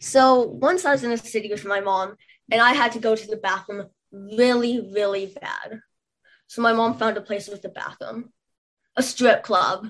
So once I was in a city with my mom and I had to go to the bathroom really, really bad. So my mom found a place with a bathroom, a strip club.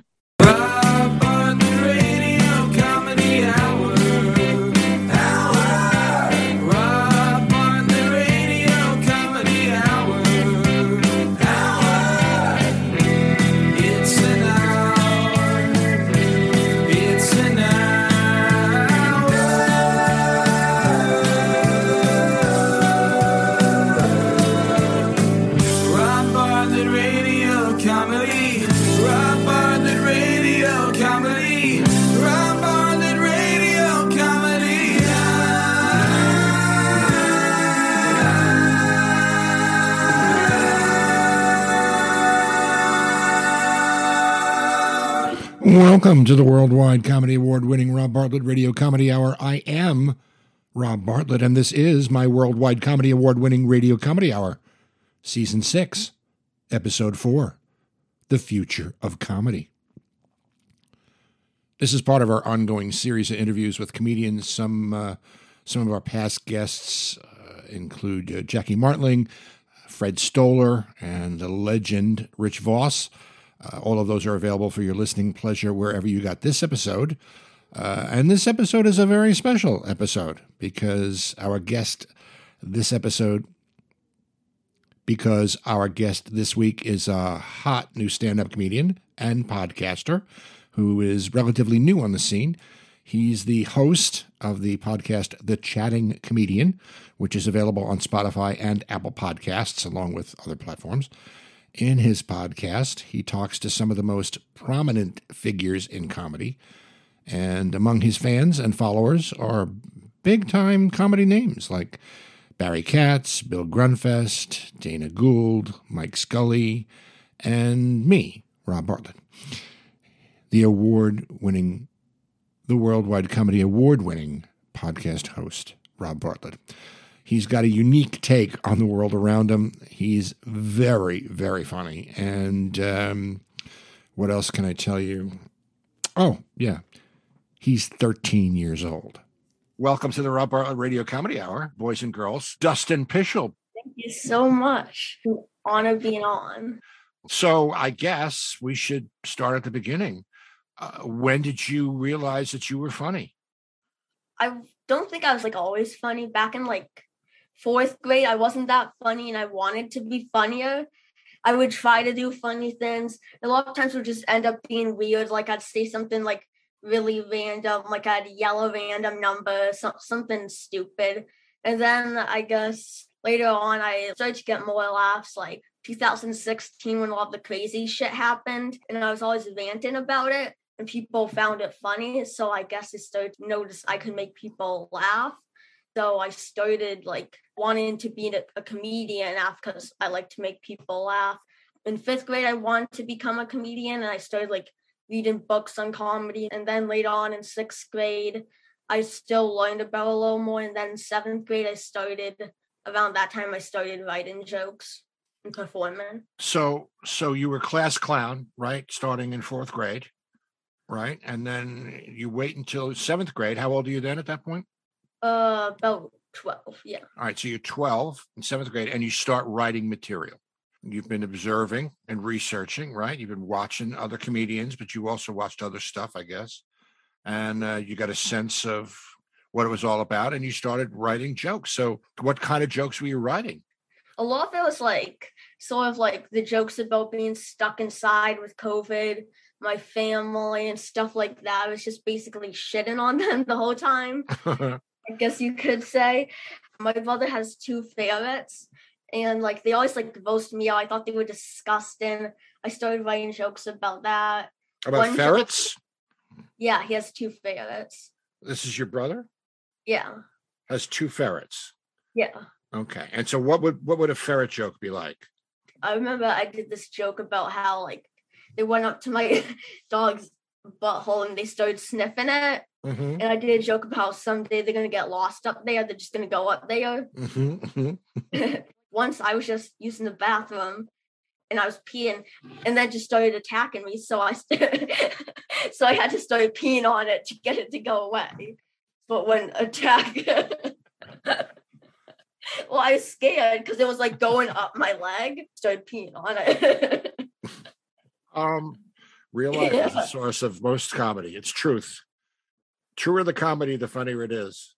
Welcome to the Worldwide Comedy Award winning Rob Bartlett Radio Comedy Hour. I am Rob Bartlett, and this is my Worldwide Comedy Award winning Radio Comedy Hour, Season 6, Episode 4 The Future of Comedy. This is part of our ongoing series of interviews with comedians. Some, uh, some of our past guests uh, include uh, Jackie Martling, Fred Stoller, and the legend Rich Voss. Uh, all of those are available for your listening pleasure wherever you got this episode. Uh, and this episode is a very special episode because our guest this episode, because our guest this week is a hot new stand up comedian and podcaster who is relatively new on the scene. He's the host of the podcast The Chatting Comedian, which is available on Spotify and Apple Podcasts, along with other platforms. In his podcast, he talks to some of the most prominent figures in comedy. And among his fans and followers are big time comedy names like Barry Katz, Bill Grundfest, Dana Gould, Mike Scully, and me, Rob Bartlett. The award winning, the Worldwide Comedy Award winning podcast host, Rob Bartlett. He's got a unique take on the world around him. He's very, very funny. And um, what else can I tell you? Oh, yeah. He's 13 years old. Welcome to the Rob Bartlett Radio Comedy Hour, boys and girls. Dustin Pueschel. Thank you so much. Honor being on. So I guess we should start at the beginning. Uh, when did you realize that you were funny? I don't think I was like always funny. Back in like fourth grade, I wasn't that funny and I wanted to be funnier. I would try to do funny things. A lot of times would just end up being weird. Like I'd say something like really random, like I'd yell a random number, so, something stupid. And then I guess later on, I started to get more laughs. Like 2016, when all the crazy shit happened, and I was always ranting about it, and people found it funny. So I guess I started to notice I could make people laugh. So I started like wanting to be a, comedian because I like to make people laugh. In fifth grade, I wanted to become a comedian, and I started like reading books on comedy. And then later on in sixth grade, I still learned about a little more. And then seventh grade, I started around that time, I started writing jokes and performing. So, so you were class clown, right? Starting in fourth grade, right? And then you wait until seventh grade. How old are you then at that point? Uh, about 12, yeah. All right, so you're 12 in seventh grade, and you start writing material. You've been observing and researching, right? You've been watching other comedians, but you also watched other stuff, I guess. And uh, you got a sense of what it was all about, and you started writing jokes. So, what kind of jokes were you writing? A lot of it was like sort of like the jokes about being stuck inside with COVID, my family, and stuff like that. I was just basically shitting on them the whole time. I guess you could say. My brother has two ferrets, and like they always like roast me out. I thought they were disgusting. I started writing jokes about that. About One ferrets? Yeah, he has two ferrets. This is your brother? Yeah, Has two ferrets. yeah. Okay. And so what would what would a ferret joke be like? I remember I did this joke about how like they went up to my dog's butthole and they started sniffing it. Mm-hmm. And I did a joke about how someday they're gonna get lost up there. They're just gonna go up there. Mm-hmm. Once I was just using the bathroom and I was peeing, and then just started attacking me. So I so I had to start peeing on it to get it to go away. but when attack. well, I was scared because it was like going up my leg. Started peeing on it. Um, real life is the source of most comedy. It's truth. Truer the comedy, the funnier it is.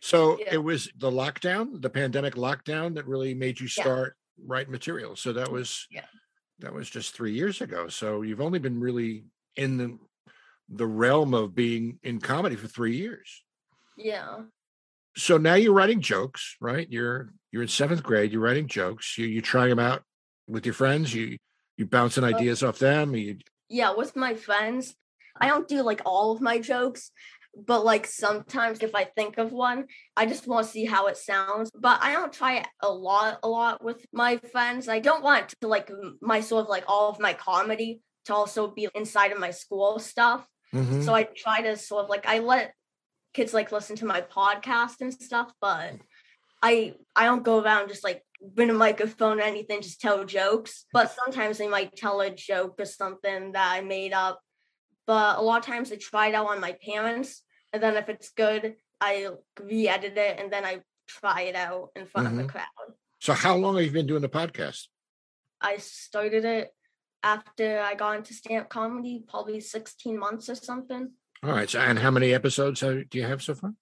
So Yeah. it was the lockdown, the pandemic lockdown, that really made you Yeah. start writing material. So that was Yeah. that was just three years ago. So you've only been really in the the realm of being in comedy for three years. yeah. So now you're writing jokes, right? You're you're in seventh grade. You're writing jokes. You you try them out with your friends. You you bouncing Uh, ideas off them. You Yeah, with my friends. I don't do like all of my jokes, but like sometimes if I think of one, I just want to see how it sounds. But I don't try it a lot, a lot with my friends. I don't want to like my sort of like all of my comedy to also be inside of my school stuff. Mhm. So I try to sort of like I let kids like listen to my podcast and stuff, but I I don't go around just like bring a microphone or anything, just tell jokes. But sometimes they might tell a joke or something that I made up. But a lot of times I try it out on my parents, and then if it's good, I re-edit it and then I try it out in front of the mm-hmm. crowd. So how long have you been doing the podcast? I started it after I got into stand-up comedy, probably 16 months or something. All right. So, and how many episodes do you have so far?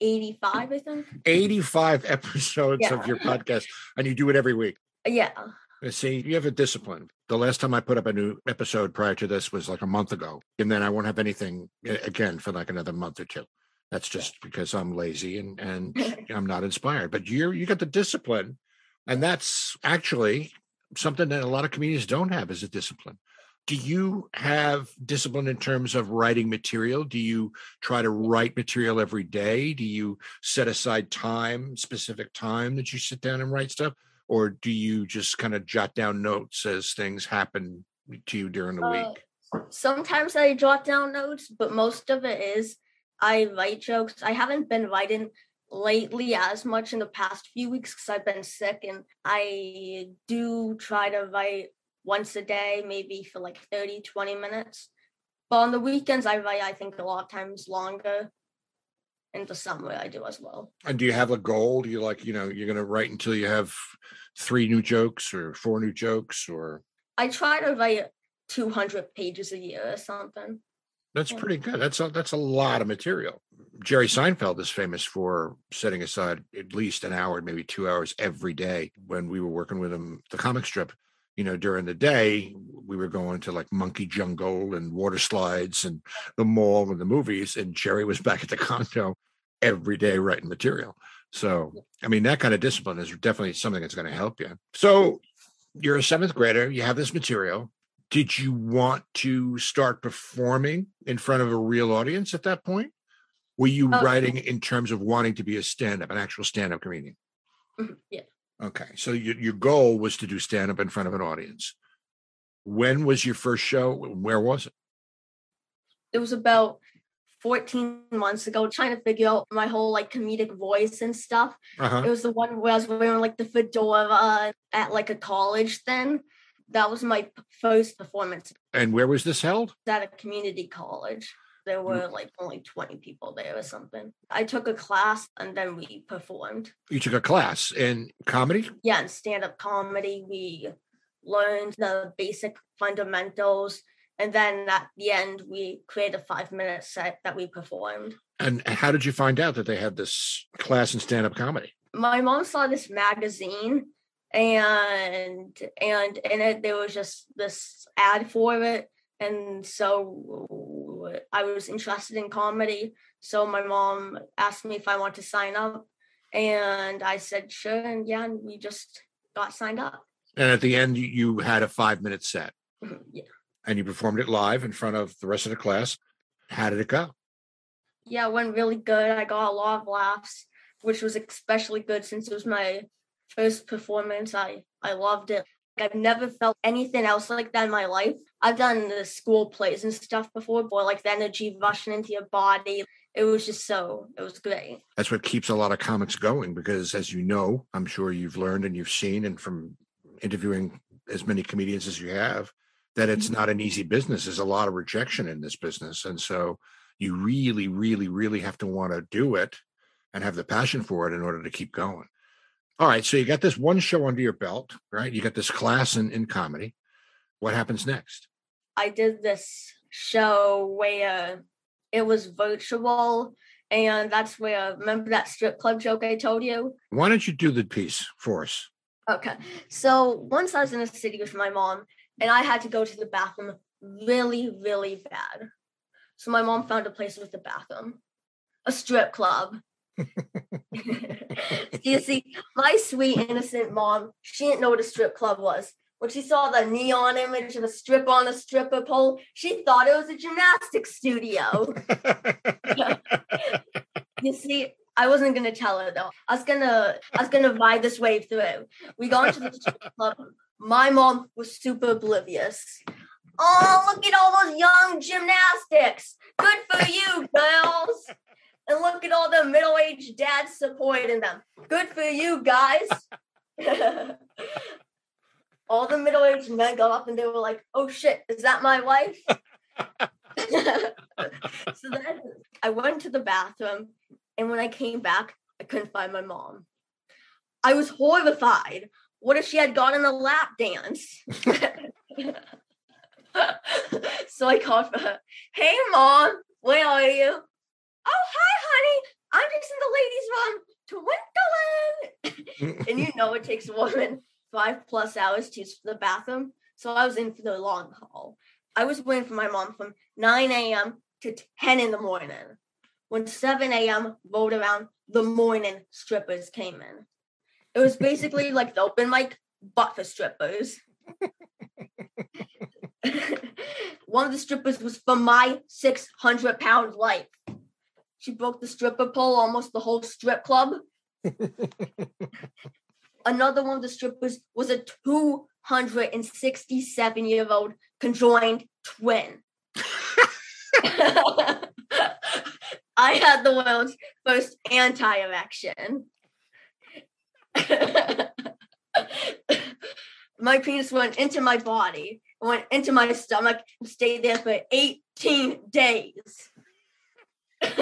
85, I think. 85 episodes Yeah. of your podcast, and you do it every week. Yeah. Uh, See, you have a discipline. The last time I put up a new episode prior to this was like a month ago, and then I won't have anything again for like another month or two. That's just because I'm lazy and and I'm not inspired. But you're you got the discipline, and that's actually something that a lot of comedians don't have is a discipline. Do you have discipline in terms of writing material? Do you try to write material every day? Do you set aside time, specific time that you sit down and write stuff? Or do you just kind of jot down notes as things happen to you during the Uh, week? sometimes I jot down notes, but most of it is I write jokes. I haven't been writing lately as much in the past few weeks because I've been sick, and I do try to write once a day, maybe for like 30, 20 minutes. But on the weekends, I write, I think, a lot of times longer. In the summer, I do as well. And do you have a goal? Do you like, you know, you're going to write until you have three new jokes or four new jokes or I try to write 200 pages a year or something. That's Yeah. pretty good. That's a that's a lot of material. Jerry mm-hmm. Seinfeld is famous for setting aside at least an hour, maybe two hours every day. When we were working with him, the comic strip, you know, during the day we were going to like Monkey Jungle and water slides and the mall and the movies, and Jerry was back at the condo every day writing material. So, I mean, that kind of discipline is definitely something that's going to help you. So, you're a seventh grader. You have this material did you want to start performing in front of a real audience at that point? Were you Oh. writing in terms of wanting to be a stand-up, an actual stand-up comedian? Mhm, Yeah. Okay, so your your goal was to do stand-up in front of an audience. When was your first show? Where was it? it was about 14 months ago trying to figure out my whole like comedic voice and stuff Uh-huh. it was the one where i was wearing like the fedora at like a college then that was my first performance And where was this held? at a community college there mm. were like only 20 people there or something i took a class and then we performed You took a class in comedy. yeah in stand-up comedy we learned the basic fundamentals and then at the end we created a five minute set that we performed And how did you find out that they had this class in stand-up comedy? my mom saw this magazine and and in it there was just this ad for it and so i was interested in comedy so my mom asked me if i want to sign up and i said sure and yeah and we just got signed up. And at the end, you, you had a five-minute set, mm-hmm, yeah. And you performed it live in front of the rest of the class. How did it go? yeah it went really good. I got a lot of laughs which was especially good since it was my first performance. I i loved it. I've never felt anything else like that in my life i've done the school plays and stuff before but like the energy rushing into your body it was just so it was great that's what keeps a lot of comics going because as you know i'm sure you've learned and you've seen and from interviewing as many comedians as you have that it's mm-hmm. not an easy business there's a lot of rejection in this business and so you really, really, really have to want to do it and have the passion for it in order to keep going. All right. So you got this one show under your belt, right? You got this class in, in comedy. What happens next? I did this show where it was virtual, and that's where remember that strip club joke I told you? Why don't you do the piece for us? Okay. So once I was in the city with my mom, and I had to go to the bathroom really, really bad. So my mom found a place with a bathroom, a strip club. you see, my sweet innocent mom, she didn't know what a strip club was. When she saw the neon image of a strip on a stripper pole, she thought it was a gymnastics studio. you see, I wasn't gonna tell her though. I was gonna I was gonna ride this wave through. We got into the strip club. My mom was super oblivious. Oh, look at all those young gymnastics. Good for you, girls. And look at all the middle-aged dads supporting them. Good for you, guys. all the middle-aged men got up and they were like, oh shit, is that my wife? so then I went to the bathroom and when I came back, I couldn't find my mom. I was horrified. What if she had gone in a lap dance? so I called for her. Hey, mom, where are you? Oh, hi, honey. I'm just in the ladies' room, Twinkling. and you know it takes a woman five plus hours to use the bathroom. So I was in for the long haul. I was waiting for my mom from 9 a.m. to 10 in the morning. When 7 a.m. rolled around, the morning strippers came in. It was basically like the open mic, but for strippers. One of the strippers was for my 600 pound life. She broke the stripper pole almost the whole strip club. Another one of the strippers was a 267 year old conjoined twin. I had the world's first anti erection. my penis went into my body, went into my stomach, and stayed there for 18 days.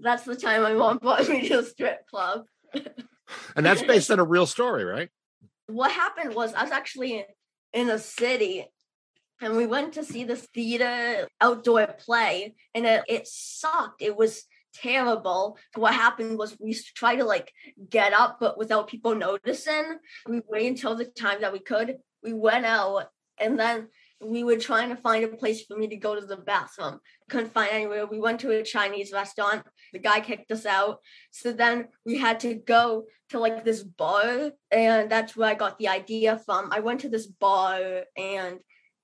That's the time my mom brought me to a strip club. And that's based on a real story, right? What happened was I was actually in, a city and we went to see this theater outdoor play and it, it sucked. It was terrible. What happened was we tried to like get up, but without people noticing. We waited until the time that we could. We went out and then we were trying to find a place for me to go to the bathroom. Couldn't find anywhere. We went to a Chinese restaurant. The guy kicked us out. So then we had to go to like this bar, and that's where I got the idea from. I went to this bar and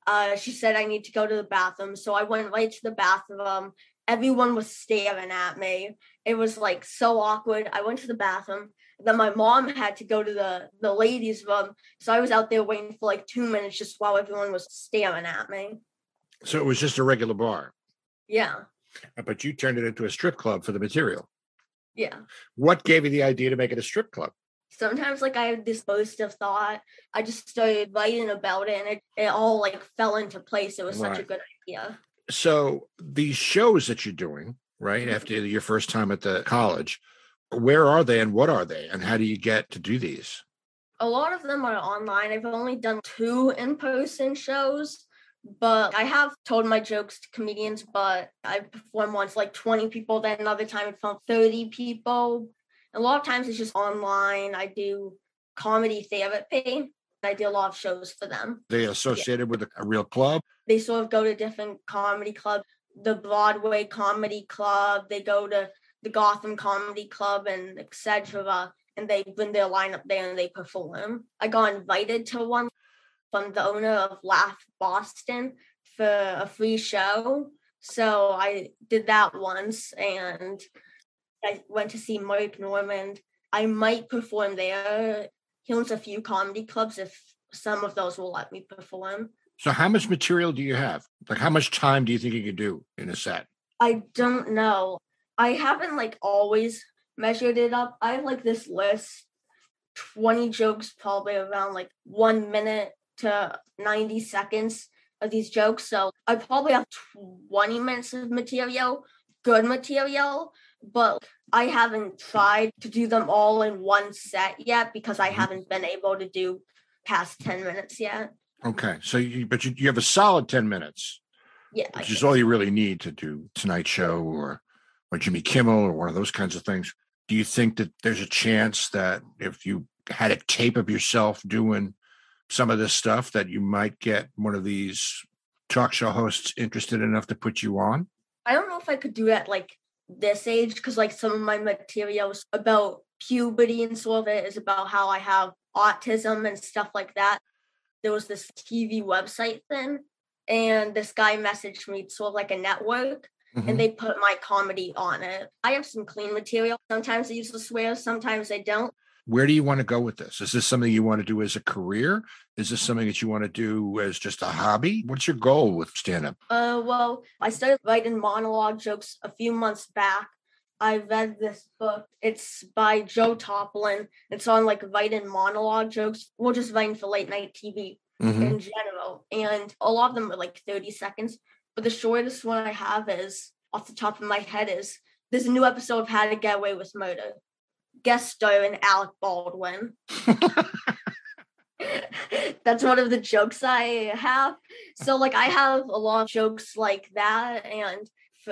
uh, she said I need to go to the bathroom. So I went right to the bathroom. Everyone was staring at me. It was like so awkward. I went to the bathroom. Then my mom had to go to the, the ladies' room. So I was out there waiting for like two minutes just while everyone was staring at me. So it was just a regular bar, Yeah. Uh, but you turned it into a strip club for the material. Yeah. What gave you the idea to make it a strip club? Sometimes like I have this burst of thought. I just started writing about it and it, it all like fell into place. It was such a good idea. So these shows that you're doing, right, after your first time at the college, where are they and what are they? And how do you get to do these? a lot of them are online. I've only done two in person shows, but I have told my jokes to comedians, but I performed once like 20 people, then another time I found 30 people. A lot of times it's just online. I do comedy therapy. I do a lot of shows for them. They associated with a, a real club? They sort of go to different comedy clubs, the Broadway Comedy Club, they go to the Gotham Comedy Club and etc. And they bring their lineup there and they perform. I got invited to one from the owner of Laugh Boston for a free show. So I did that once and I went to see Mike Normand. I might perform there. He owns a few comedy clubs if some of those will let me perform. So how much material do you have? Like how much time do you think you could do in a set? I don't know. I haven't like always measured it up. I have like this list 20 jokes, probably around like one minute to 90 seconds. of these jokes. So I probably have 20 minutes of material, good material, but I haven't tried to do them all in one set yet because I Mhm. haven't been able to do past 10 minutes yet. Okay. So you but you, you have a solid 10 minutes, Yeah. Which is all you really need to do Tonight Show or or Jimmy Kimmel or one of those kinds of things. Do you think that there's a chance that if you had a tape of yourself doing some of this stuff that you might get one of these talk show hosts interested enough to put you on? I don't know if I could do that like this age because like some of my materials about puberty and sort of it is about how I have autism and stuff like that. There was this TV website thing, and this guy messaged me sort of like a network, Mhm. and they put my comedy on it. I have some clean material. Sometimes I use the swears, sometimes I don't. Where do you want to go with this? Is this something you want to do as a career? Is this something that you want to do as just a hobby? What's your goal with stand up? Uh, well, I started writing monologue jokes a few months back. I read this book. It's by Joe Toplyn. It's on like writing monologue jokes. We're just writing for late night TV in general, and a lot of them are like thirty seconds. But the shortest one I have is off the top of my head is there's a new episode of How to Get Away with Murder. Guest starring Alec Baldwin. That's one of the jokes I have. So like I have a lot of jokes like that, and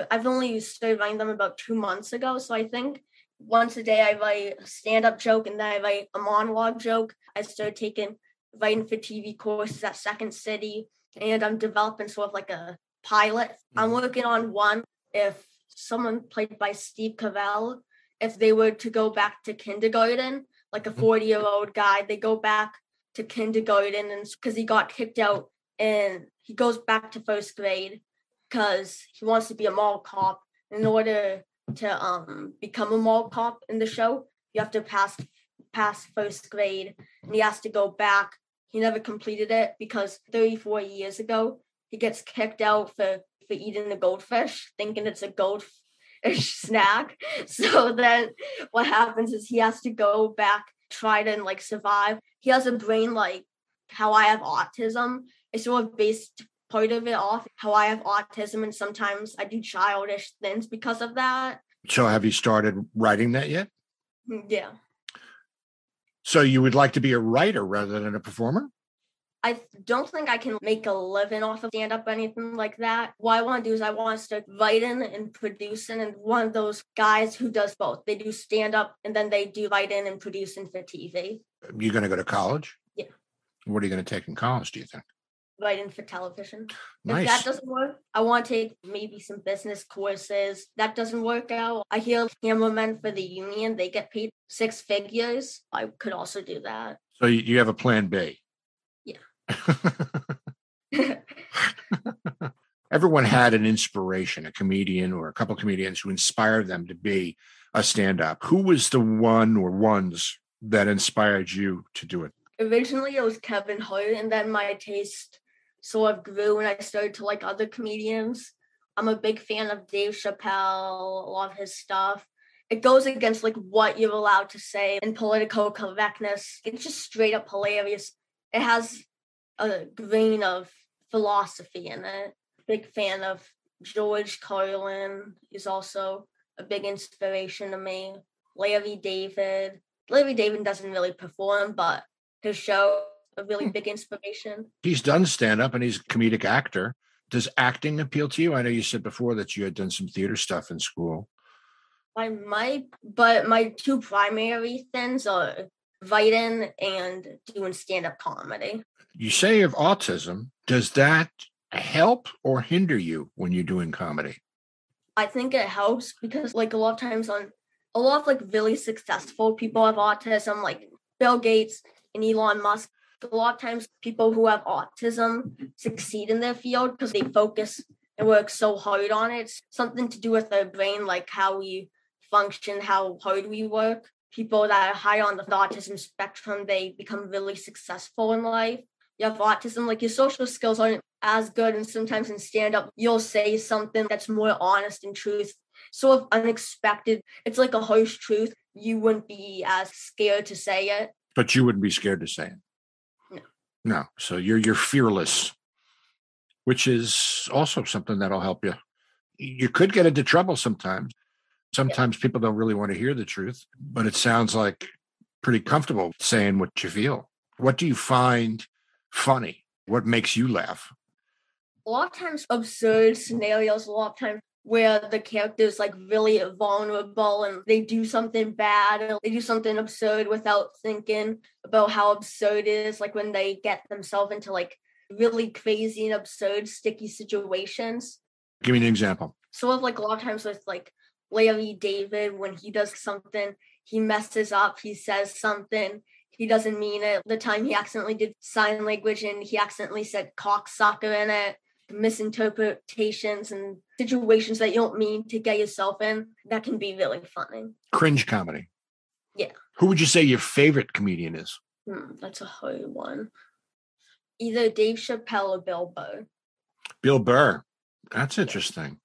I've only started writing them about two months ago. So I think once a day I write a stand-up joke and then I write a monologue joke. I started taking writing for TV courses at Second City, and I'm developing sort of like a pilot. I'm Mhm. working on one. If someone played by Steve Carell, if they were to go back to kindergarten, like a Mhm. 40 year old guy, they go back to kindergarten and because he got kicked out and he goes back to first grade because he wants to be a mall cop. In order to um become a mall cop in the show, you have to pass pass first grade and he has to go back. He never completed it because 34 years ago he gets kicked out for for eating the goldfish, thinking it's a goldfish snack. So then what happens is he has to go back, try to like survive. He has a brain like how I have autism. It's sort of based part of it off how I have autism and sometimes I do childish things because of that. So have you started writing that yet? Mm, Yeah. So you would like to be a writer rather than a performer? I don't think I can make a living off of stand up or anything like that. What I want to do is I want to start writing and producing and one of those guys who does both. They do stand up and then they do writing and producing for TV, You're going to go to college? Yeah. What are you going to take in college, do you think? writing for television. Nice. If that doesn't work, I want to take maybe some business courses. That doesn't work out. I hear cameramen for the union, they get paid six figures. I could also do that. So you you have a plan B. Yeah. Everyone had an inspiration, a comedian or a couple comedians who inspired them to be a stand up. Who was the one or ones that inspired you to do it? Originally, it was Kevin Hart, and then my taste sort of grew and I started to like other comedians. I'm a big fan of Dave Chappelle, a lot of his stuff. It goes against like what you're allowed to say in political correctness. It's just straight up hilarious. It has a grain of philosophy in it. Big fan of George Carlin. He's also a big inspiration to me. Larry David. Larry David doesn't really perform, but his show a really hmm. big inspiration. He's done stand up and he's a comedic actor. Does acting appeal to you? I know you said before that you had done some theater stuff in school. I might, but my two primary things are writing and doing stand up comedy. You say have autism. Does that help or hinder you when you're doing comedy? I think it helps because, like, a lot of times on a lot of like really successful people have autism, like Bill Gates and Elon Musk. A lot of times, people who have autism succeed in their field because they focus and work so hard on it. It's something to do with their brain, like how we function, how hard we work. People that are high on the autism spectrum, they become really successful in life. You have autism, like your social skills aren't as good, and sometimes in stand up, you'll say something that's more honest and truth, sort of unexpected. It's like a harsh truth. You wouldn't be as scared to say it. But you wouldn't be scared to say it. No. No. So you're you're fearless which is also something that'll help you. You could get into trouble sometimes. Sometimes people don't really want to hear the truth, but it sounds like pretty comfortable saying what you feel. What do you find funny? What makes you laugh? a lot of times absurd scenarios, a lot of times where the character's like really vulnerable and they do something bad or they do something absurd without thinking about how absurd it is, like when they get themselves into like really crazy and absurd sticky situations. Give me an example. Sort of like a lot of times with like Larry David, when he does something, he messes up, he says something, he doesn't mean it. The time he accidentally did sign language and he accidentally said "cock cocksucker in it misinterpretations and situations that you don't mean to get yourself in, that can be really funny. Cringe comedy. Yeah. Who would you say your favorite comedian is? Hmm, that's a hard one. Either Dave Chappelle or Bill Burr. Bill Burr. That's interesting.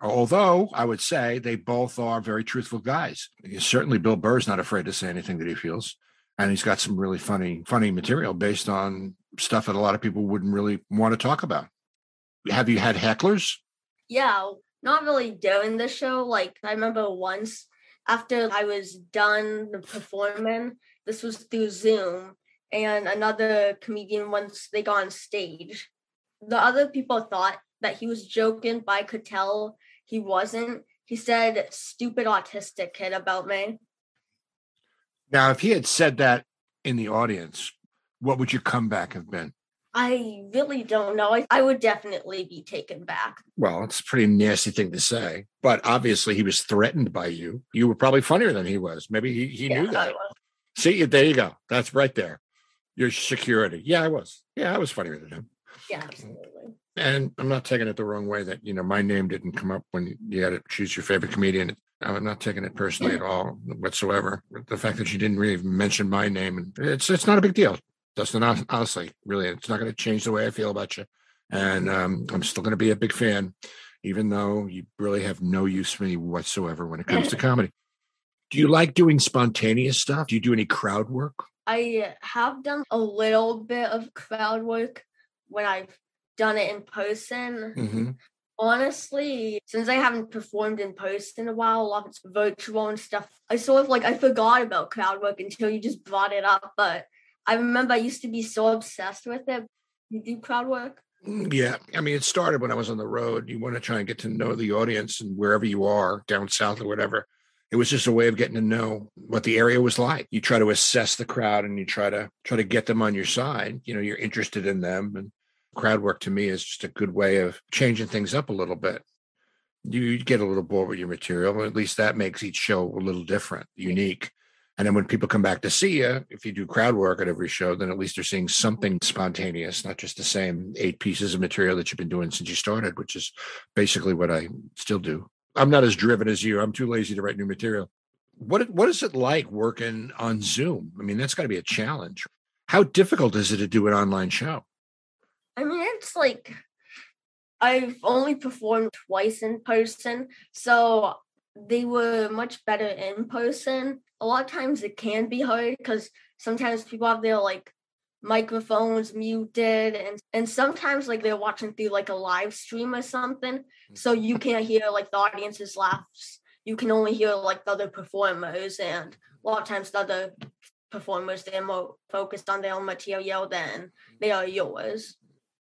Although I would say they both are very truthful guys. Certainly, Bill Burr is not afraid to say anything that he feels, and he's got some really funny, funny material based on stuff that a lot of people wouldn't really want to talk about have you had hecklers? Yeah, not really during the show. Like I remember once after I was done performing, this was through Zoom, and another comedian once they got on stage. The other people thought that he was joking, but I could tell he wasn't. He said stupid autistic kid about me. Now, if he had said that in the audience, what would your comeback have been? I really don't know. I, I would definitely be taken back. Well, it's a pretty nasty thing to say, but obviously he was threatened by you. You were probably funnier than he was. Maybe he, he Yeah, knew I that. See, there you go. That's right there. Your security. Yeah, I was. Yeah, I was funnier than him. Yeah, absolutely. And I'm not taking it the wrong way that, you know, my name didn't come up when you had to choose your favorite comedian. I'm not taking it personally at all whatsoever. The fact that you didn't really mention my name, and it's it's not a big deal. Dustin, hon- honestly, really, it's not going to change the way I feel about you. And um, I'm still going to be a big fan, even though you really have no use for me whatsoever when it comes to comedy. Do you like doing spontaneous stuff? Do you do any crowd work? I have done a little bit of crowd work when I've done it in person. Mm-hmm. Honestly, since I haven't performed in post in a while, a lot of it's virtual and stuff. I sort of like I forgot about crowd work until you just brought it up. But I remember I used to be so obsessed with it. You do crowd work? Mm, Yeah, I mean, it started when I was on the road. You want to try and get to know the audience and wherever you are, down south or whatever. It was just a way of getting to know what the area was like. You try to assess the crowd and you try to try to get them on your side. You know, you're interested in them, and crowd work to me is just a good way of changing things up a little bit. You get a little bored with your material, at least that makes each show a little different, unique. And then when people come back to see you, if you do crowd work at every show, then at least they're seeing something mm-hmm. spontaneous, not just the same eight pieces of material that you've been doing since you started, which is basically what I still do. I'm not as driven as you. I'm too lazy to write new material. What what is it like working on Zoom? I mean, that's got to be a challenge. How difficult is it to do an online show? I mean, it's like I've only performed twice in person, so they were much better in person. A lot of times it can be hard because sometimes people have their like microphones muted and and sometimes like they're watching through like a live stream or something. Hmm. So you can't hear like the audience's laughs. You can only hear like the other performers and a lot of times the other performers they're more focused on their own material than they are yours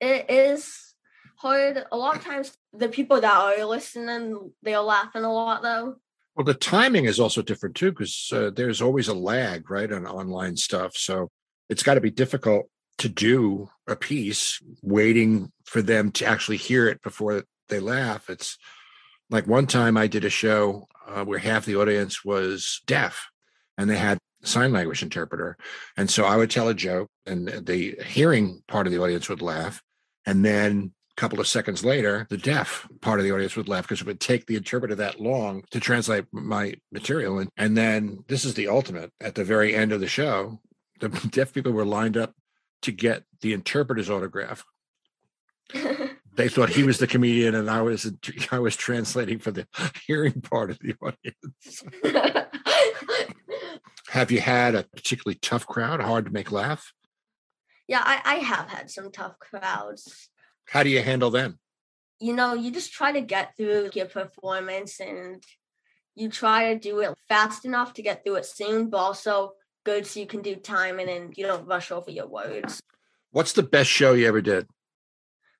it is hard a lot of times the people that are listening they're laughing a lot though Well, the timing is also different too, because uh, there's always a lag, right, on online stuff. So it's got to be difficult to do a piece waiting for them to actually hear it before they laugh. It's like one time I did a show uh, where half the audience was deaf and they had sign language interpreter. And so I would tell a joke and the hearing part of the audience would laugh. And then a couple of seconds later, the deaf part of the audience would laugh because it would take the interpreter that long to translate my material. And, and then this is the ultimate at the very end of the show, the deaf people were lined up to get the interpreter's autograph. They thought he was the comedian and I was I was translating for the hearing part of the audience. Have you had a particularly tough crowd, hard to make laugh? Yeah I, I have had some tough crowds How do you handle them? You know, you just try to get through your performance and you try to do it fast enough to get through it soon, but also good so you can do timing and you don't rush over your words. What's the best show you ever did?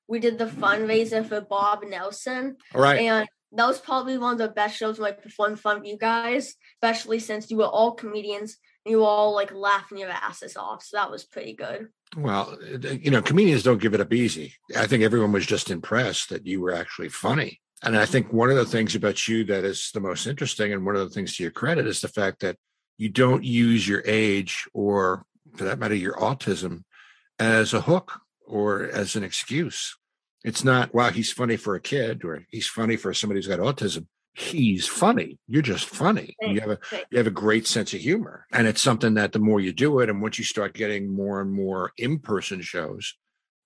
We did the fundraiser for Bob Nelson, All right. and that was probably one of the best shows I performed in front of you guys, especially since you were all comedians and you were all like laughing your asses off. So that was pretty good. Well, uh, you know, comedians don't give it up easy. I think everyone was just impressed that you were actually funny. And I think one of the things about you that is the most interesting, and one of the things to your credit, is the fact that you don't use your age or, for that matter, your autism as a hook or as an excuse. It's not, wow, he's funny for a kid or he's funny for somebody who's got autism. He's funny. You're just funny. You have a Thanks. you have a great sense of humor and it's something that the more you do it and once you start getting more and more in-person shows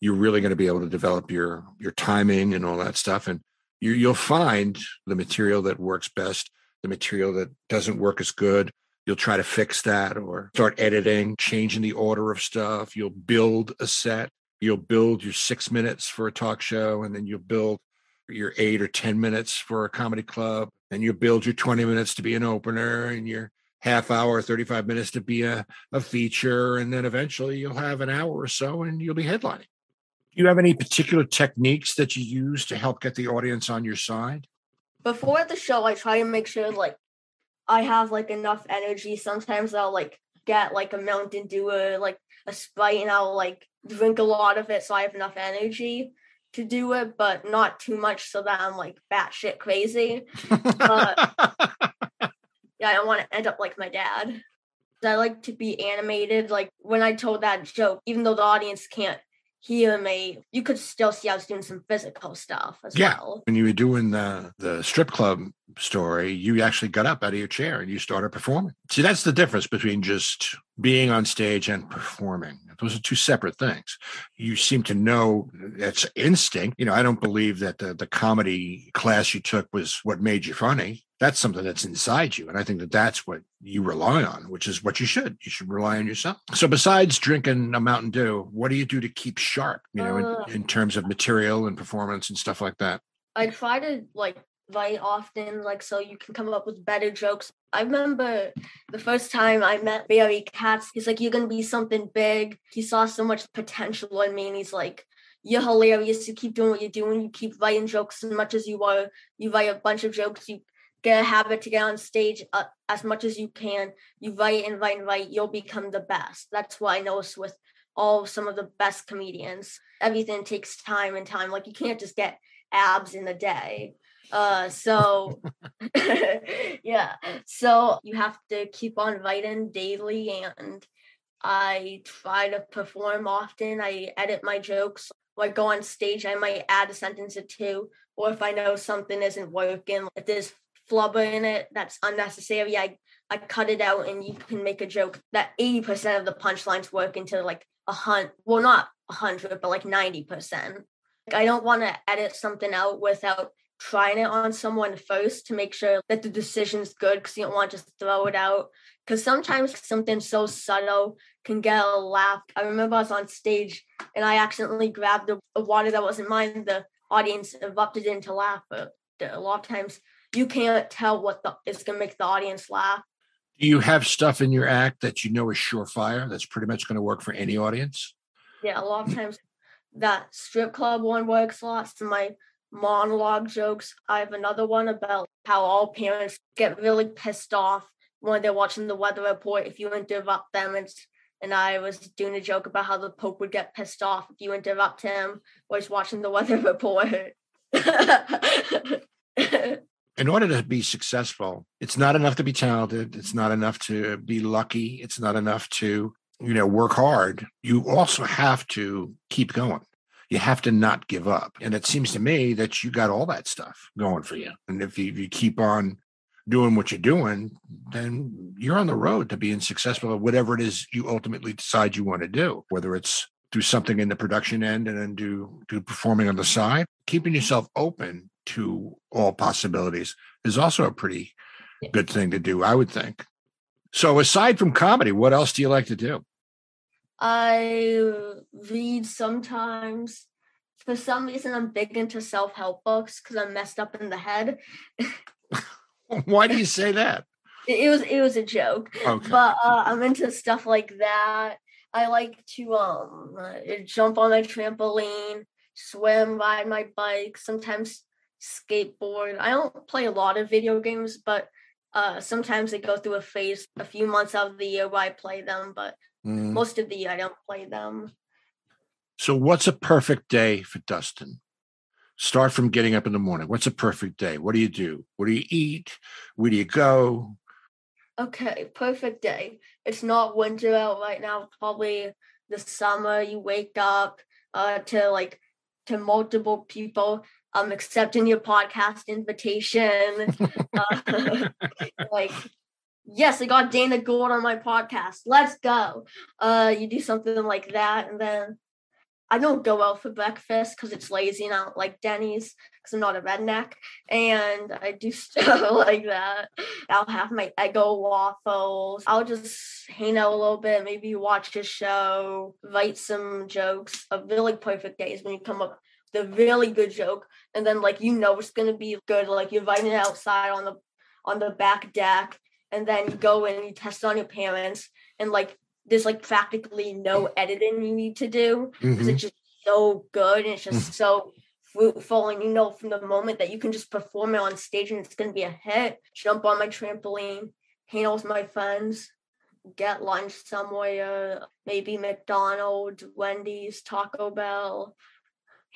you're really going to be able to develop your your timing and all that stuff and you, you'll find the material that works best the material that doesn't work as good you'll try to fix that or start editing changing the order of stuff you'll build a set you'll build your six minutes for a talk show and then you'll build your eight or 10 minutes for a comedy club, and you build your 20 minutes to be an opener and your half hour, 35 minutes to be a, a feature. And then eventually you'll have an hour or so and you'll be headlining. Do you have any particular techniques that you use to help get the audience on your side? Before the show, I try to make sure like I have like enough energy. Sometimes I'll like get like a Mountain Dew or like a Sprite and I'll like drink a lot of it so I have enough energy to do it, but not too much so that I'm like batshit crazy. But Yeah, I don't want to end up like my dad. I like to be animated. Like when I told that joke, even though the audience can't hear me, you could still see I was doing some physical stuff as Yeah. well. when you were doing the the strip club story, you actually got up out of your chair and you started performing. See, that's the difference between just being on stage and performing. Those are two separate things. You seem to know it's instinct. You know, I don't believe that the, the comedy class you took was what made you funny. That's something that's inside you. And I think that that's what you rely on, which is what you should. You should rely on yourself. So besides drinking a Mountain Dew, what do you do to keep sharp, you know, Uh. in, in terms of material and performance and stuff like that? I try to like write often, like so you can come up with better jokes. I remember the first time I met Barry Katz, he's like, You're gonna be something big. He saw so much potential in me and he's like, You're hilarious. You keep doing what you're doing. You keep writing jokes as much as you are. You write a bunch of jokes. You get a habit to get on stage uh, as much as you can. You write and write and write. You'll become the best. That's what I noticed with all some of the best comedians. Everything takes time and time. Like you can't just get abs in a day. Uh, so yeah, so you have to keep on writing daily, and I try to perform often. I edit my jokes. When I go on stage, I might add a sentence or two, or if I know something isn't working, if there's flubber in it that's unnecessary, I I cut it out, and you can make a joke that eighty percent of the punchlines work into like a hundred. Well, not a hundred, but like ninety percent. Like, I don't want to edit something out without trying it on someone first to make sure that the decision's good because you don't want to just throw it out. Because sometimes something so subtle can get a laugh. I remember I was on stage and I accidentally grabbed a, a water that wasn't mine. The audience erupted into laughter. A lot of times you can't tell what the, is going to make the audience laugh. Do you have stuff in your act that you know is surefire that's pretty much going to work for any audience? Yeah, a lot of times that strip club one works lots lot. So my monologue jokes. I have another one about how all parents get really pissed off when they're watching the weather report if you interrupt them. It's, and I was doing a joke about how the Pope would get pissed off if you interrupt him while he's watching the weather report. In order to be successful, it's not enough to be talented. It's not enough to be lucky. It's not enough to, you know, work hard. You also have to keep going. You have to not give up. And it seems to me that you got all that stuff going for you. And if you, if you keep on doing what you're doing, then you're on the road to being successful at whatever it is you ultimately decide you want to do, whether it's do something in the production end and then do do performing on the side. Keeping yourself open to all possibilities is also a pretty good thing to do, I would think. So aside from comedy, what else do you like to do? I read sometimes. for some reason I'm big into self help books because I'm messed up in the head. Why do you say that? It, was it was a joke, Okay. but uh, I'm into stuff like that. I like to um uh, jump on my trampoline, swim, ride my bike, sometimes skateboard. I don't play a lot of video games, but uh, sometimes I go through a phase, a few months out of the year where I play them, but Mm. most of the year I don't play them. So, what's a perfect day for Dustin? Start from getting up in the morning. What's a perfect day? What do you do? What do you eat? Where do you go? Okay, perfect day. It's not winter out right now. Probably the summer. You wake up uh, to like to multiple people um accepting your podcast invitation. uh, like, yes, I got Dana Gould on my podcast. Let's go. Uh, you do something like that, and then I don't go out for breakfast because it's lazy and I don't like Denny's because I'm not a redneck. And I do stuff like that. I'll have my Eggo waffles. I'll just hang out a little bit, maybe watch a show, write some jokes. A really perfect day is when you come up a really good joke, and then like you know it's gonna be good. Like you're writing it outside on the on the back deck, and then you go in and you test it on your parents, and like there's like practically no editing you need to do because Mhm. it's just so good and it's just so fruitful and you know from the moment that you can just perform it on stage and it's going to be a hit jump on my trampoline hang out with my friends get lunch somewhere maybe mcdonald's wendy's taco bell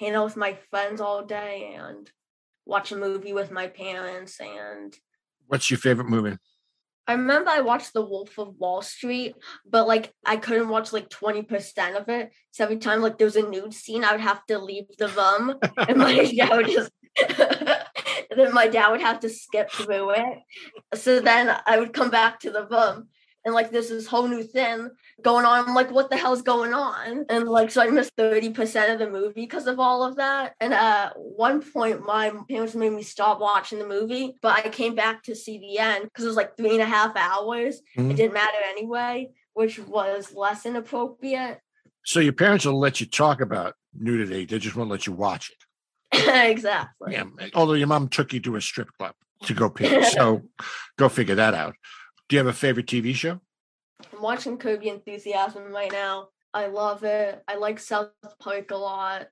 hang out with my friends all day and watch a movie with my parents and What's your favorite movie? I remember I watched The Wolf of Wall Street, but like I couldn't watch like 20% of it. So every time like there was a nude scene, I would have to leave the room and my dad would just then my dad would have to skip through it. So then I would come back to the room and like there's this whole new thing going on. I'm like, what the hell's going on? And like so I missed 30% of the movie because of all of that. And at one point my parents made me stop watching the movie, but I came back to see the end because it was like three and a half hours. Mhm. It didn't matter anyway, which was less inappropriate. So, your parents will let you talk about nudity, they just won't let you watch it. exactly. Yeah. Although your mom took you to a strip club to go pee. So, go figure that out. Do you have a favorite TV show? I'm watching Curb Your Enthusiasm right now. I love it. I like South Park a lot.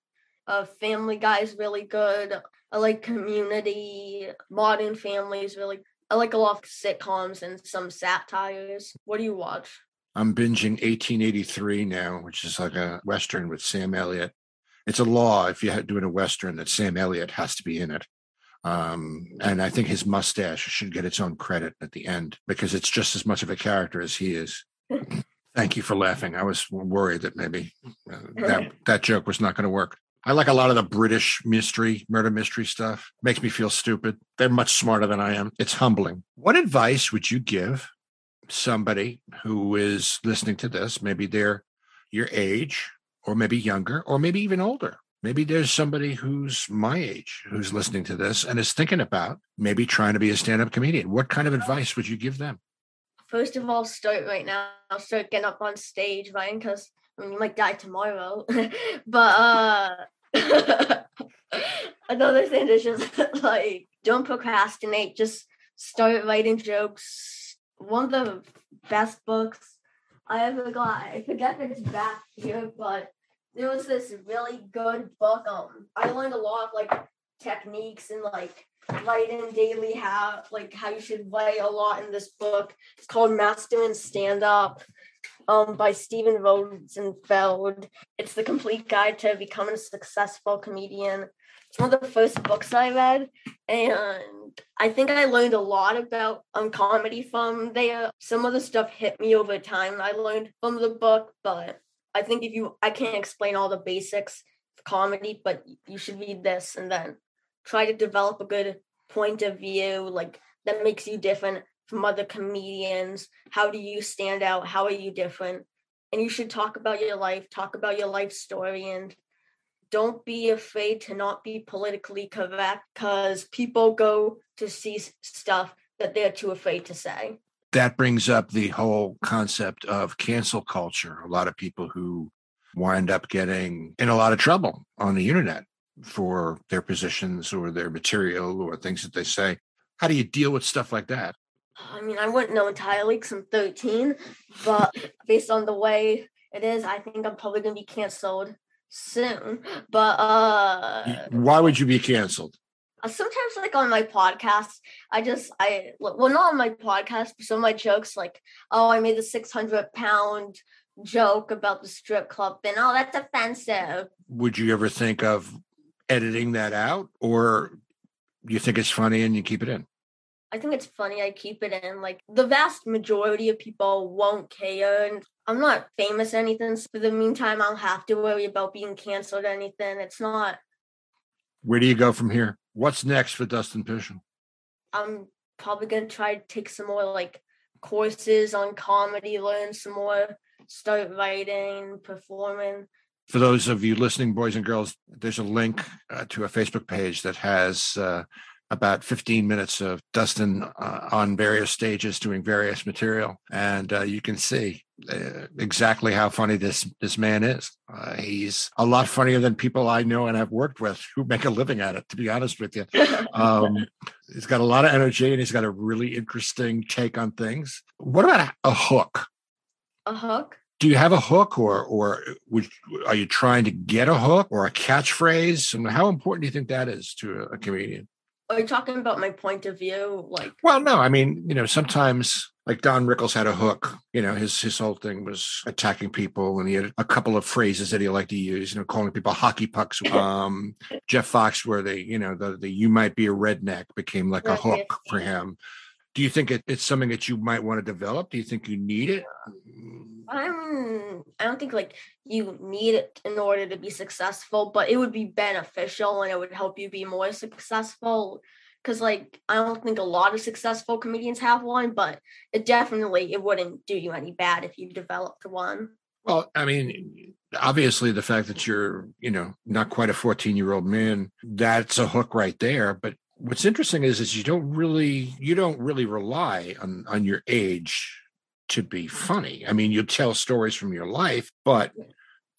Uh, Family Guy is really good. I like Community. Modern Family is really. I like a lot of sitcoms and some satires. What do you watch? I'm binging 1883 now, which is like a Western with Sam Elliott. It's a law if you're doing a Western that Sam Elliott has to be in it. Um, and I think his mustache should get its own credit at the end because it's just as much of a character as he is. Thank you for laughing. I was worried that maybe uh, that, that joke was not going to work. I like a lot of the British mystery, murder mystery stuff. Makes me feel stupid. They're much smarter than I am. It's humbling. What advice would you give somebody who is listening to this? Maybe they're your age, or maybe younger, or maybe even older. Maybe there's somebody who's my age who's listening to this and is thinking about maybe trying to be a stand up comedian. What kind of advice would you give them? First of all, start right now. Start getting up on stage, ryan Because I mean, you might die tomorrow. but uh another thing is just like don't procrastinate. Just start writing jokes. One of the best books I ever got. I forget if it's back here, but there was this really good book. Um, I learned a lot of like techniques and like writing daily how like how you should write a lot in this book. It's called Mastering Stand Up um, by Stephen Rosenfield. It's the complete guide to becoming a successful comedian. It's one of the first books I read, and I think I learned a lot about um, comedy from there. Some of the stuff hit me over time. I learned from the book, but I think if you, I can't explain all the basics of comedy, but you should read this and then try to develop a good point of view, like that makes you different from other comedians. How do you stand out? How are you different? And you should talk about your life, talk about your life story, and don't be afraid to not be politically correct because people go to see stuff that they're too afraid to say. That brings up the whole concept of cancel culture. A lot of people who wind up getting in a lot of trouble on the internet for their positions or their material or things that they say. How do you deal with stuff like that? I mean, I wouldn't know entirely because I'm 13, but based on the way it is, I think I'm probably gonna be canceled soon. But uh, Why would you be canceled? Uh, sometimes like on my podcast, I just I well not on my podcast, but some of my jokes like, oh, I made the 600 pound joke about the strip club and Oh, that's offensive. Would you ever think of editing that out or you think it's funny and you keep it in? I think it's funny. I keep it in. Like the vast majority of people won't care, and I'm not famous or anything. So for the meantime, I don't have to worry about being canceled or anything. It's not. Where do you go from here? What's next for Dustin Pueschel? I'm probably gonna try to take some more like courses on comedy, learn some more, start writing, performing. For those of you listening, boys and girls, there's a link uh, to a Facebook page that has uh, about 15 minutes of Dustin uh, on various stages doing various material, and uh, you can see uh, exactly how funny this this man is. Uh, he's a lot funnier than people I know and have worked with who make a living at it. To be honest with you, um, he's got a lot of energy and he's got a really interesting take on things. What about a hook? a hook. do you have a hook or or would, are you trying to get a hook or a catchphrase and how important do you think that is to a, a comedian Are you talking about my point of view? Like, well no i mean you know sometimes like don rickles had a hook you know his his whole thing was attacking people and he had a couple of phrases that he liked to use you know calling people hockey pucks um jeff foxworthy you know the, the you might be a redneck became like a Right. hook for him do you think it, it's something that you might want to develop do you think you need it I'm. I don't think like you need it in order to be successful, but it would be beneficial and it would help you be more successful. Because like I don't think a lot of successful comedians have one, but it definitely it wouldn't do you any bad if you developed one. Well, I mean, obviously the fact that you're, you know, not quite a 14 year old man, that's a hook right there. But what's interesting is, is you don't really, you don't really rely on, on your age to be funny. I mean, you tell stories from your life, but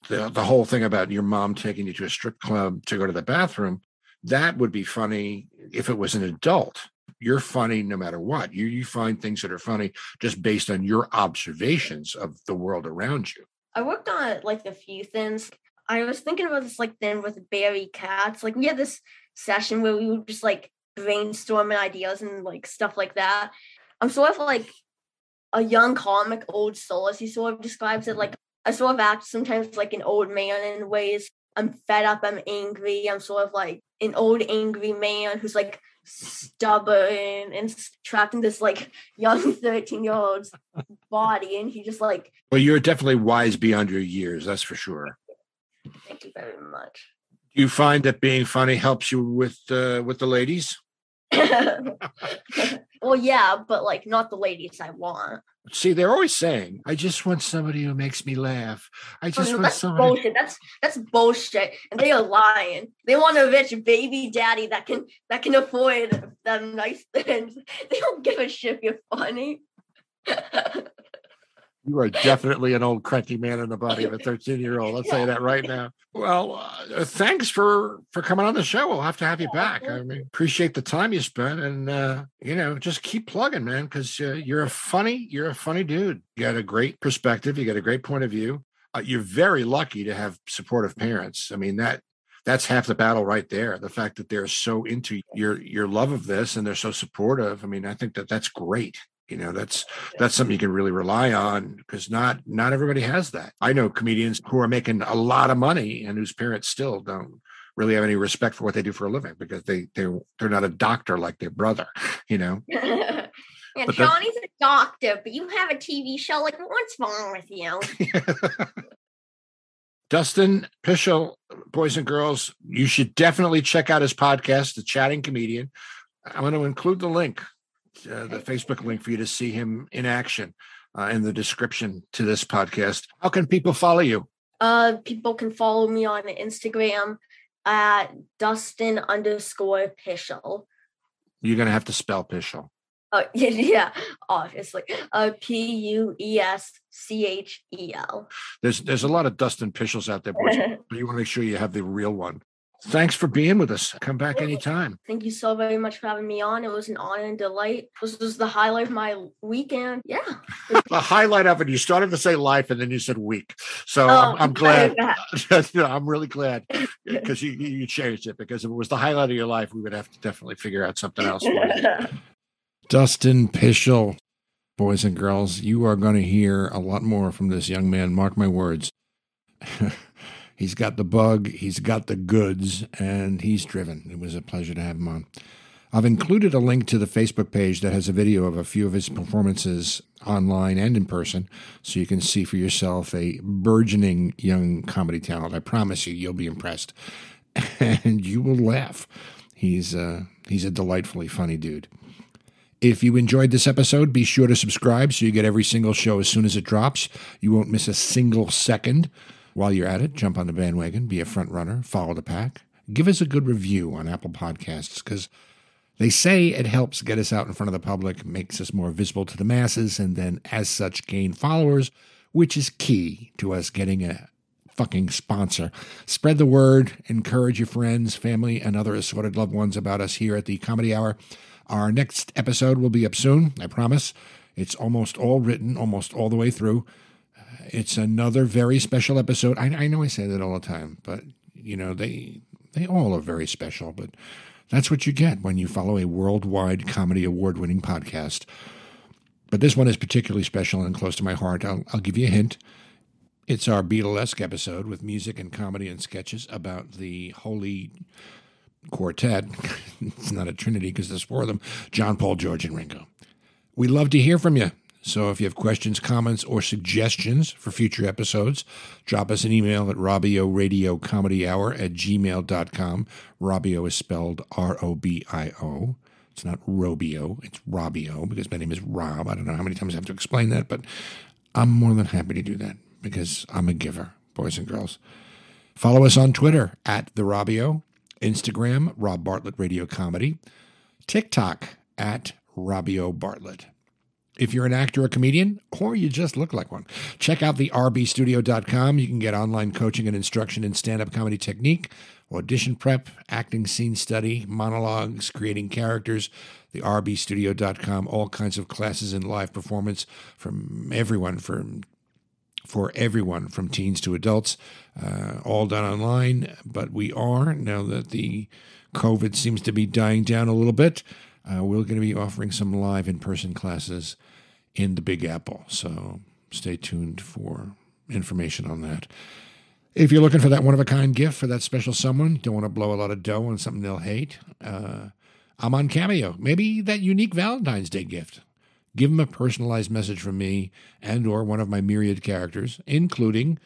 the, the whole thing about your mom taking you to a strip club to go to the bathroom, that would be funny if it was an adult. You're funny no matter what. You you find things that are funny just based on your observations of the world around you. I worked on like a few things. I was thinking about this like then with Barry Katz. Like we had this session where we would just like brainstorming ideas and like stuff like that. I'm sort of like a young comic, old soul, as he sort of describes it. Like I sort of act sometimes like an old man in ways. I'm fed up, I'm angry, I'm sort of like an old angry man who's like stubborn and trapped in this like young 13 year old's body and he just like Well, you're definitely wise beyond your years, that's for sure. thank you very much Do you find that being funny helps you with uh, with the ladies? well, yeah, but like not the ladies I want. See, they're always saying, "I just want somebody who makes me laugh. I Oh, just no, want that's somebody." bullshit. That's that's bullshit, and they are lying. They want a rich baby daddy that can that can afford them nice things. They don't give a shit if you're funny. You are definitely an old cranky man in the body of a 13 year old. I'll tell you that right now. Well, uh, thanks for for coming on the show. We'll have to have you back. I mean, appreciate the time you spent, and uh, you know, just keep plugging, man, because uh, you're a funny, you're a funny dude. You got a great perspective. You got a great point of view. Uh, you're very lucky to have supportive parents. I mean that that's half the battle right there. The fact that they're so into your your love of this and they're so supportive. I mean, I think that that's great. You know, that's that's something you can really rely on because not not everybody has that. I know comedians who are making a lot of money and whose parents still don't really have any respect for what they do for a living because they they they're not a doctor like their brother. You know, yeah, But Johnny's a doctor, but you have a TV show. Like, what's wrong with you? Dustin Pueschel, boys and girls, you should definitely check out his podcast, The Chatting Comedian. I'm going to include the link, uh, the Facebook link for you to see him in action uh, in the description to this podcast. How can people follow you? Uh, people can follow me on Instagram at Dustin underscore Pueschel. You're going to have to spell Pueschel. Oh yeah, yeah, obviously. Uh, P U E S C H E L. There's there's a lot of Dustin Pueschels out there, boys, but you want to make sure you have the real one. Thanks for being with us. Come back anytime. Thank you so very much for having me on. It was an honor and delight. This was the highlight of my weekend. Yeah. The highlight of it, you started to say life and then you said week. So Oh, I'm, I'm glad. I'm really glad because you, you changed it because if it was the highlight of your life, we would have to definitely figure out something else. for you. Dustin Pueschel, boys and girls, you are going to hear a lot more from this young man. Mark my words. He's got the bug, he's got the goods, and he's driven. It was a pleasure to have him on. I've included a link to the Facebook page that has a video of a few of his performances online and in person, so you can see for yourself a burgeoning young comedy talent. I promise you, you'll be impressed, and you will laugh. He's uh, he's a delightfully funny dude. If you enjoyed this episode, be sure to subscribe so you get every single show as soon as it drops. You won't miss a single second. While you're at it, jump on the bandwagon, be a front runner, follow the pack. Give us a good review on Apple Podcasts because they say it helps get us out in front of the public, makes us more visible to the masses, and then as such gain followers, which is key to us getting a fucking sponsor. Spread the word, encourage your friends, family, and other assorted loved ones about us here at the Comedy Hour. Our next episode will be up soon, I promise. It's almost all written, almost all the way through. It's another very special episode. I, I know I say that all the time, but you know they they all are very special. But that's what you get when you follow a worldwide comedy award-winning podcast. But this one is particularly special and close to my heart. I'll, I'll give you a hint. It's our Beatlesque episode with music and comedy and sketches about the holy quartet. it's not a trinity because there's four of them John, Paul, George, and Ringo. We love to hear from you. So if you have questions, comments, or suggestions for future episodes, drop us an email at Robbio Radio Comedy Hour at gmail.com. Robbio is spelled R O B I O. It's not Robio, it's Robbio because my name is Rob. I don't know how many times I have to explain that, but I'm more than happy to do that because I'm a giver, boys and girls. Follow us on Twitter at The Robbio, Instagram, Rob Bartlett Radio Comedy, TikTok at Robbio Bartlett. If you're an actor or comedian, or you just look like one, check out the rbstudio.com. You can get online coaching and instruction in stand up comedy technique, audition prep, acting scene study, monologues, creating characters. The rbstudio.com, all kinds of classes in live performance from everyone, from for everyone from teens to adults, uh, all done online. But we are, now that the COVID seems to be dying down a little bit, uh, we're going to be offering some live in person classes in the Big Apple. So stay tuned for information on that. If you're looking for that one of a kind gift for that special someone, don't want to blow a lot of dough on something they'll hate, uh, I'm on Cameo. Maybe that unique Valentine's Day gift. Give them a personalized message from me and or one of my myriad characters, including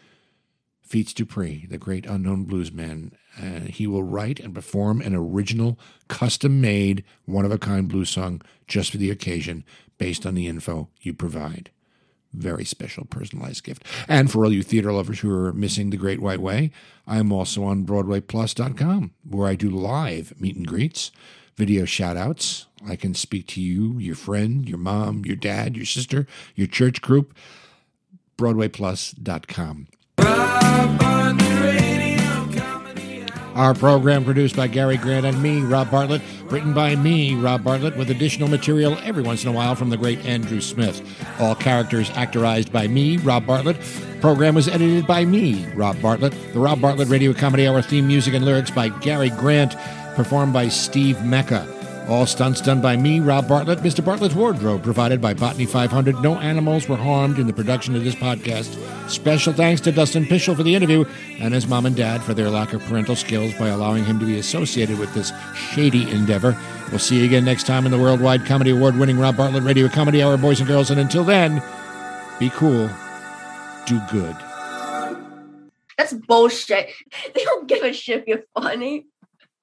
Feats Dupree, the great unknown bluesman. Uh, he will write and perform an original, custom-made, one-of-a-kind blues song just for the occasion, based on the info you provide. Very special personalized gift. And for all you theater lovers who are missing the Great White Way, I am also on BroadwayPlus.com, where I do live meet and greets, video shout outs. I can speak to you, your friend, your mom, your dad, your sister, your church group. BroadwayPlus.com. Our program produced by Gary Grant and me, Rob Bartlett. Written by me, Rob Bartlett, with additional material every once in a while from the great Andrew Smith. All characters actorized by me, Rob Bartlett. Program was edited by me, Rob Bartlett. The Rob Bartlett Radio Comedy Hour theme music and lyrics by Gary Grant, performed by Steve Mecca. All stunts done by me, Rob Bartlett. Mr. Bartlett's wardrobe provided by Botany 500. No animals were harmed in the production of this podcast. Special thanks to Dustin Pueschel for the interview and his mom and dad for their lack of parental skills by allowing him to be associated with this shady endeavor. We'll see you again next time in the Worldwide Comedy Award winning Rob Bartlett Radio Comedy Hour, boys and girls. And until then, be cool, do good. That's bullshit. They don't give a shit if you're funny.